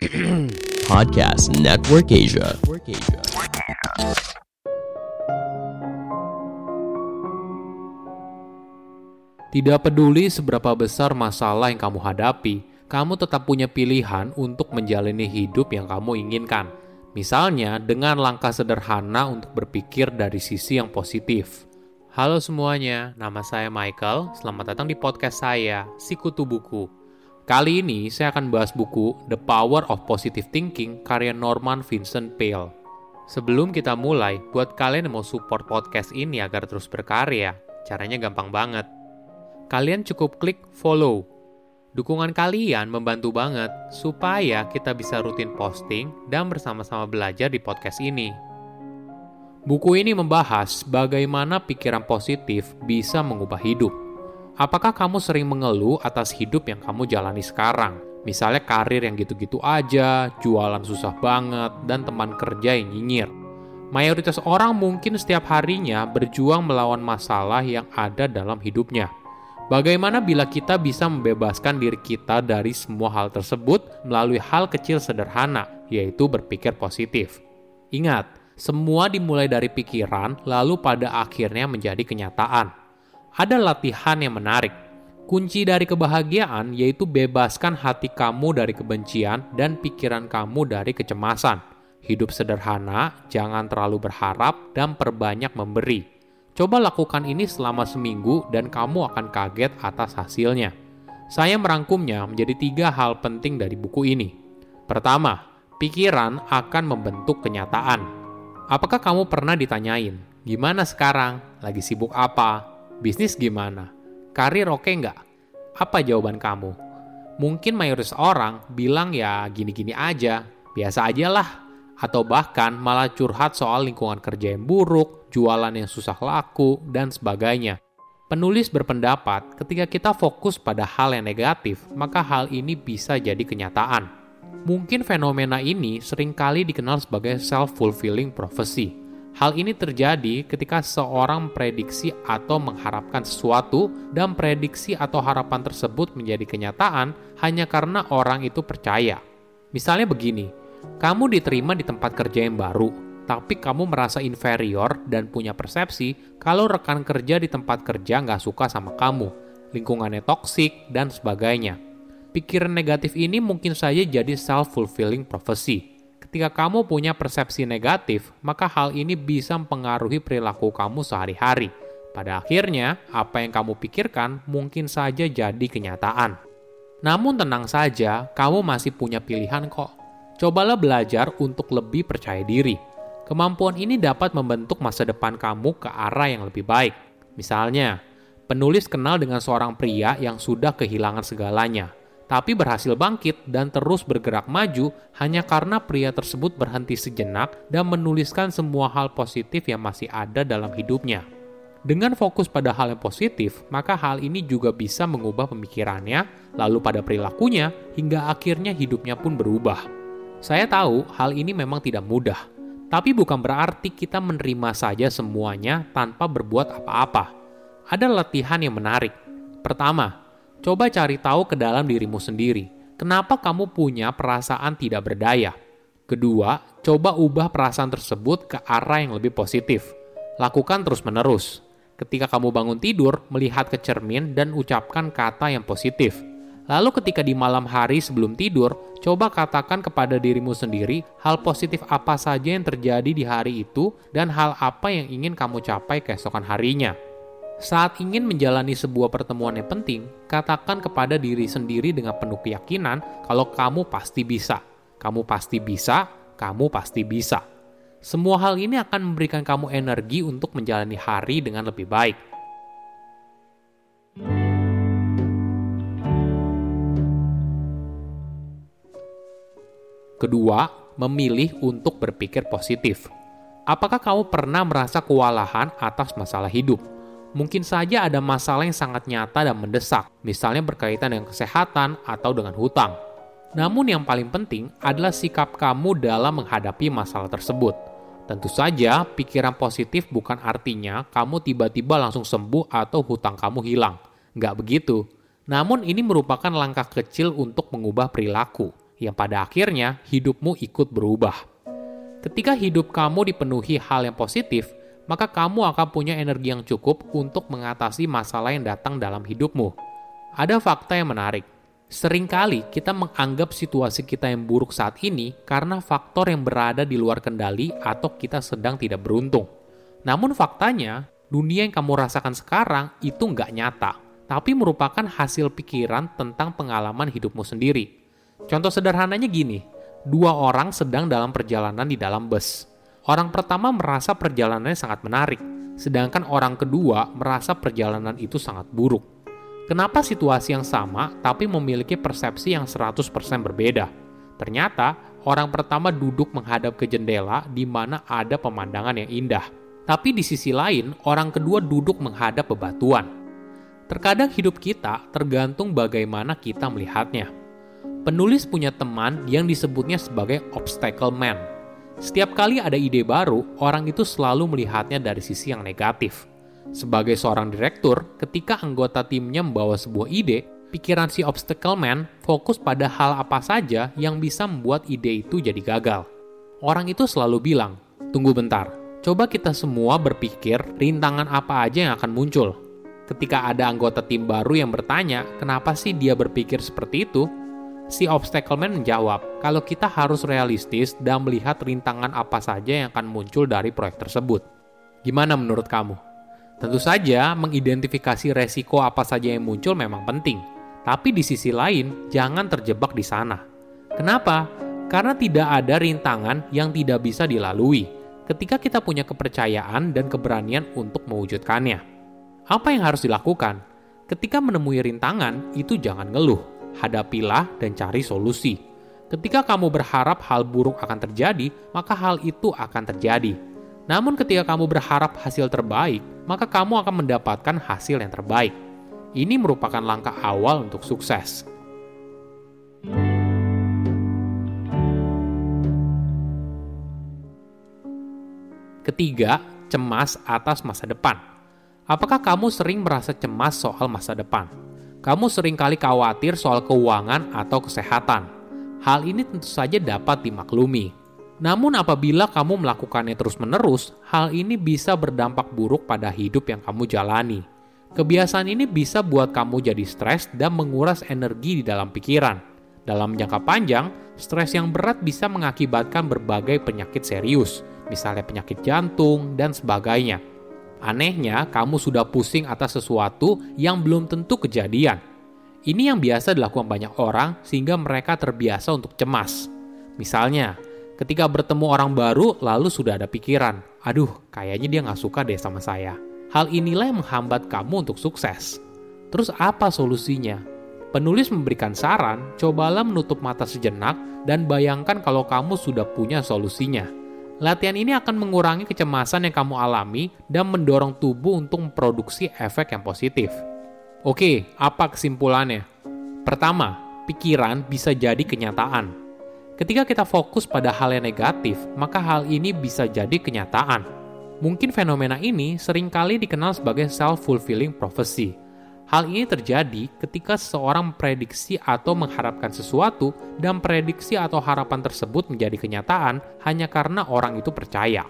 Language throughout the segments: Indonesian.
Podcast Network Asia. Tidak peduli seberapa besar masalah yang kamu hadapi, kamu tetap punya pilihan untuk menjalani hidup yang kamu inginkan. Misalnya, dengan langkah sederhana untuk berpikir dari sisi yang positif. Halo semuanya, nama saya Michael. Selamat datang di podcast saya, Sikutu Buku. Kali ini saya akan bahas buku The Power of Positive Thinking karya Norman Vincent Peale. Sebelum kita mulai, buat kalian yang mau support podcast ini agar terus berkarya, caranya gampang banget. Kalian cukup klik follow. Dukungan kalian membantu banget supaya kita bisa rutin posting dan bersama-sama belajar di podcast ini. Buku ini membahas bagaimana pikiran positif bisa mengubah hidup. Apakah kamu sering mengeluh atas hidup yang kamu jalani sekarang? Misalnya karir yang gitu-gitu aja, jualan susah banget, dan teman kerja yang nyinyir. Mayoritas orang mungkin setiap harinya berjuang melawan masalah yang ada dalam hidupnya. Bagaimana bila kita bisa membebaskan diri kita dari semua hal tersebut melalui hal kecil sederhana, yaitu berpikir positif? Ingat, semua dimulai dari pikiran, lalu pada akhirnya menjadi kenyataan ada latihan yang menarik. Kunci dari kebahagiaan yaitu bebaskan hati kamu dari kebencian dan pikiran kamu dari kecemasan. Hidup sederhana, jangan terlalu berharap, dan perbanyak memberi. Coba lakukan ini selama seminggu, dan kamu akan kaget atas hasilnya. Saya merangkumnya menjadi tiga hal penting dari buku ini. Pertama, pikiran akan membentuk kenyataan. Apakah kamu pernah ditanyain, "Gimana sekarang? Lagi sibuk apa? Bisnis gimana? Karir oke nggak? Apa jawaban kamu? Mungkin mayoritas orang bilang ya gini-gini aja, biasa aja lah. Atau bahkan malah curhat soal lingkungan kerja yang buruk, jualan yang susah laku, dan sebagainya. Penulis berpendapat ketika kita fokus pada hal yang negatif, maka hal ini bisa jadi kenyataan. Mungkin fenomena ini sering kali dikenal sebagai self-fulfilling prophecy Hal ini terjadi ketika seorang prediksi atau mengharapkan sesuatu dan prediksi atau harapan tersebut menjadi kenyataan hanya karena orang itu percaya. Misalnya begini, kamu diterima di tempat kerja yang baru, tapi kamu merasa inferior dan punya persepsi kalau rekan kerja di tempat kerja nggak suka sama kamu, lingkungannya toksik, dan sebagainya. Pikiran negatif ini mungkin saja jadi self-fulfilling prophecy Ketika kamu punya persepsi negatif, maka hal ini bisa mempengaruhi perilaku kamu sehari-hari. Pada akhirnya, apa yang kamu pikirkan mungkin saja jadi kenyataan. Namun tenang saja, kamu masih punya pilihan kok. Cobalah belajar untuk lebih percaya diri. Kemampuan ini dapat membentuk masa depan kamu ke arah yang lebih baik. Misalnya, penulis kenal dengan seorang pria yang sudah kehilangan segalanya, tapi berhasil bangkit dan terus bergerak maju hanya karena pria tersebut berhenti sejenak dan menuliskan semua hal positif yang masih ada dalam hidupnya. Dengan fokus pada hal yang positif, maka hal ini juga bisa mengubah pemikirannya, lalu pada perilakunya, hingga akhirnya hidupnya pun berubah. Saya tahu hal ini memang tidak mudah, tapi bukan berarti kita menerima saja semuanya tanpa berbuat apa-apa. Ada latihan yang menarik. Pertama, Coba cari tahu ke dalam dirimu sendiri. Kenapa kamu punya perasaan tidak berdaya? Kedua, coba ubah perasaan tersebut ke arah yang lebih positif. Lakukan terus-menerus. Ketika kamu bangun tidur, melihat ke cermin dan ucapkan kata yang positif. Lalu ketika di malam hari sebelum tidur, coba katakan kepada dirimu sendiri hal positif apa saja yang terjadi di hari itu dan hal apa yang ingin kamu capai keesokan harinya. Saat ingin menjalani sebuah pertemuan yang penting, katakan kepada diri sendiri dengan penuh keyakinan kalau kamu pasti bisa. Kamu pasti bisa, kamu pasti bisa. Semua hal ini akan memberikan kamu energi untuk menjalani hari dengan lebih baik. Kedua, memilih untuk berpikir positif. Apakah kamu pernah merasa kewalahan atas masalah hidup? Mungkin saja ada masalah yang sangat nyata dan mendesak, misalnya berkaitan dengan kesehatan atau dengan hutang. Namun yang paling penting adalah sikap kamu dalam menghadapi masalah tersebut. Tentu saja, pikiran positif bukan artinya kamu tiba-tiba langsung sembuh atau hutang kamu hilang. Nggak begitu. Namun ini merupakan langkah kecil untuk mengubah perilaku. yang pada akhirnya hidupmu ikut berubah. Ketika hidup kamu dipenuhi hal yang positif, maka kamu akan punya energi yang cukup untuk mengatasi masalah yang datang dalam hidupmu. Ada fakta yang menarik. Seringkali kita menganggap situasi kita yang buruk saat ini karena faktor yang berada di luar kendali atau kita sedang tidak beruntung. Namun faktanya, dunia yang kamu rasakan sekarang itu nggak nyata, tapi merupakan hasil pikiran tentang pengalaman hidupmu sendiri. Contoh sederhananya gini, dua orang sedang dalam perjalanan di dalam bus. Orang pertama merasa perjalanannya sangat menarik, sedangkan orang kedua merasa perjalanan itu sangat buruk. Kenapa situasi yang sama tapi memiliki persepsi yang 100% berbeda? Ternyata, orang pertama duduk menghadap ke jendela di mana ada pemandangan yang indah. Tapi di sisi lain, orang kedua duduk menghadap bebatuan. Terkadang hidup kita tergantung bagaimana kita melihatnya. Penulis punya teman yang disebutnya sebagai obstacle man. Setiap kali ada ide baru, orang itu selalu melihatnya dari sisi yang negatif. Sebagai seorang direktur, ketika anggota timnya membawa sebuah ide, pikiran si obstacle man fokus pada hal apa saja yang bisa membuat ide itu jadi gagal. Orang itu selalu bilang, "Tunggu bentar, Coba kita semua berpikir rintangan apa aja yang akan muncul. Ketika ada anggota tim baru yang bertanya, kenapa sih dia berpikir seperti itu? Si obstacle man menjawab, kalau kita harus realistis dan melihat rintangan apa saja yang akan muncul dari proyek tersebut. Gimana menurut kamu? Tentu saja, mengidentifikasi resiko apa saja yang muncul memang penting. Tapi di sisi lain, jangan terjebak di sana. Kenapa? Karena tidak ada rintangan yang tidak bisa dilalui ketika kita punya kepercayaan dan keberanian untuk mewujudkannya. Apa yang harus dilakukan? Ketika menemui rintangan, itu jangan ngeluh, hadapilah dan cari solusi. Ketika kamu berharap hal buruk akan terjadi, maka hal itu akan terjadi. Namun, ketika kamu berharap hasil terbaik, maka kamu akan mendapatkan hasil yang terbaik. Ini merupakan langkah awal untuk sukses. Ketiga, cemas atas masa depan. Apakah kamu sering merasa cemas soal masa depan? Kamu sering kali khawatir soal keuangan atau kesehatan. Hal ini tentu saja dapat dimaklumi. Namun apabila kamu melakukannya terus-menerus, hal ini bisa berdampak buruk pada hidup yang kamu jalani. Kebiasaan ini bisa buat kamu jadi stres dan menguras energi di dalam pikiran. Dalam jangka panjang, stres yang berat bisa mengakibatkan berbagai penyakit serius, misalnya penyakit jantung, dan sebagainya. Anehnya, kamu sudah pusing atas sesuatu yang belum tentu kejadian. Ini yang biasa dilakukan banyak orang sehingga mereka terbiasa untuk cemas. Misalnya, ketika bertemu orang baru lalu sudah ada pikiran, aduh kayaknya dia nggak suka deh sama saya. Hal inilah yang menghambat kamu untuk sukses. Terus apa solusinya? Penulis memberikan saran, cobalah menutup mata sejenak dan bayangkan kalau kamu sudah punya solusinya. Latihan ini akan mengurangi kecemasan yang kamu alami dan mendorong tubuh untuk memproduksi efek yang positif. Oke, apa kesimpulannya? Pertama, pikiran bisa jadi kenyataan. Ketika kita fokus pada hal yang negatif, maka hal ini bisa jadi kenyataan. Mungkin fenomena ini sering kali dikenal sebagai self-fulfilling prophecy Hal ini terjadi ketika seseorang memprediksi atau mengharapkan sesuatu dan prediksi atau harapan tersebut menjadi kenyataan hanya karena orang itu percaya.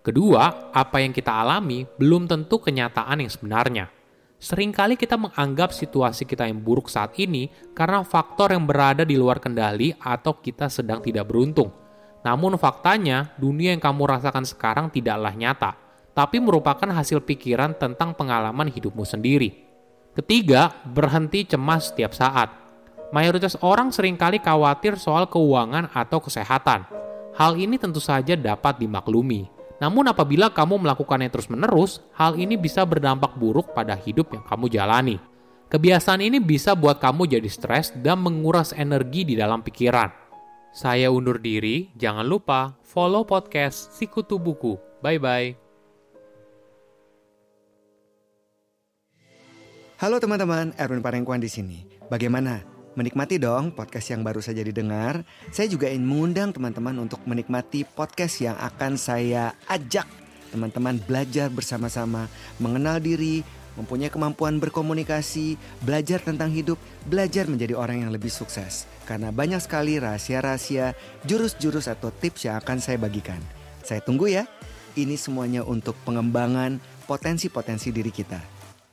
Kedua, apa yang kita alami belum tentu kenyataan yang sebenarnya. Seringkali kita menganggap situasi kita yang buruk saat ini karena faktor yang berada di luar kendali atau kita sedang tidak beruntung. Namun faktanya, dunia yang kamu rasakan sekarang tidaklah nyata, tapi merupakan hasil pikiran tentang pengalaman hidupmu sendiri. Ketiga, berhenti cemas setiap saat. Mayoritas orang sering kali khawatir soal keuangan atau kesehatan. Hal ini tentu saja dapat dimaklumi. Namun apabila kamu melakukannya terus-menerus, hal ini bisa berdampak buruk pada hidup yang kamu jalani. Kebiasaan ini bisa buat kamu jadi stres dan menguras energi di dalam pikiran. Saya undur diri, jangan lupa follow podcast Sikutu Buku. Bye-bye. Halo teman-teman, Erwin Parengkuan di sini. Bagaimana? Menikmati dong podcast yang baru saja didengar. Saya juga ingin mengundang teman-teman untuk menikmati podcast yang akan saya ajak teman-teman belajar bersama-sama, mengenal diri, mempunyai kemampuan berkomunikasi, belajar tentang hidup, belajar menjadi orang yang lebih sukses. Karena banyak sekali rahasia-rahasia, jurus-jurus atau tips yang akan saya bagikan. Saya tunggu ya. Ini semuanya untuk pengembangan potensi-potensi diri kita.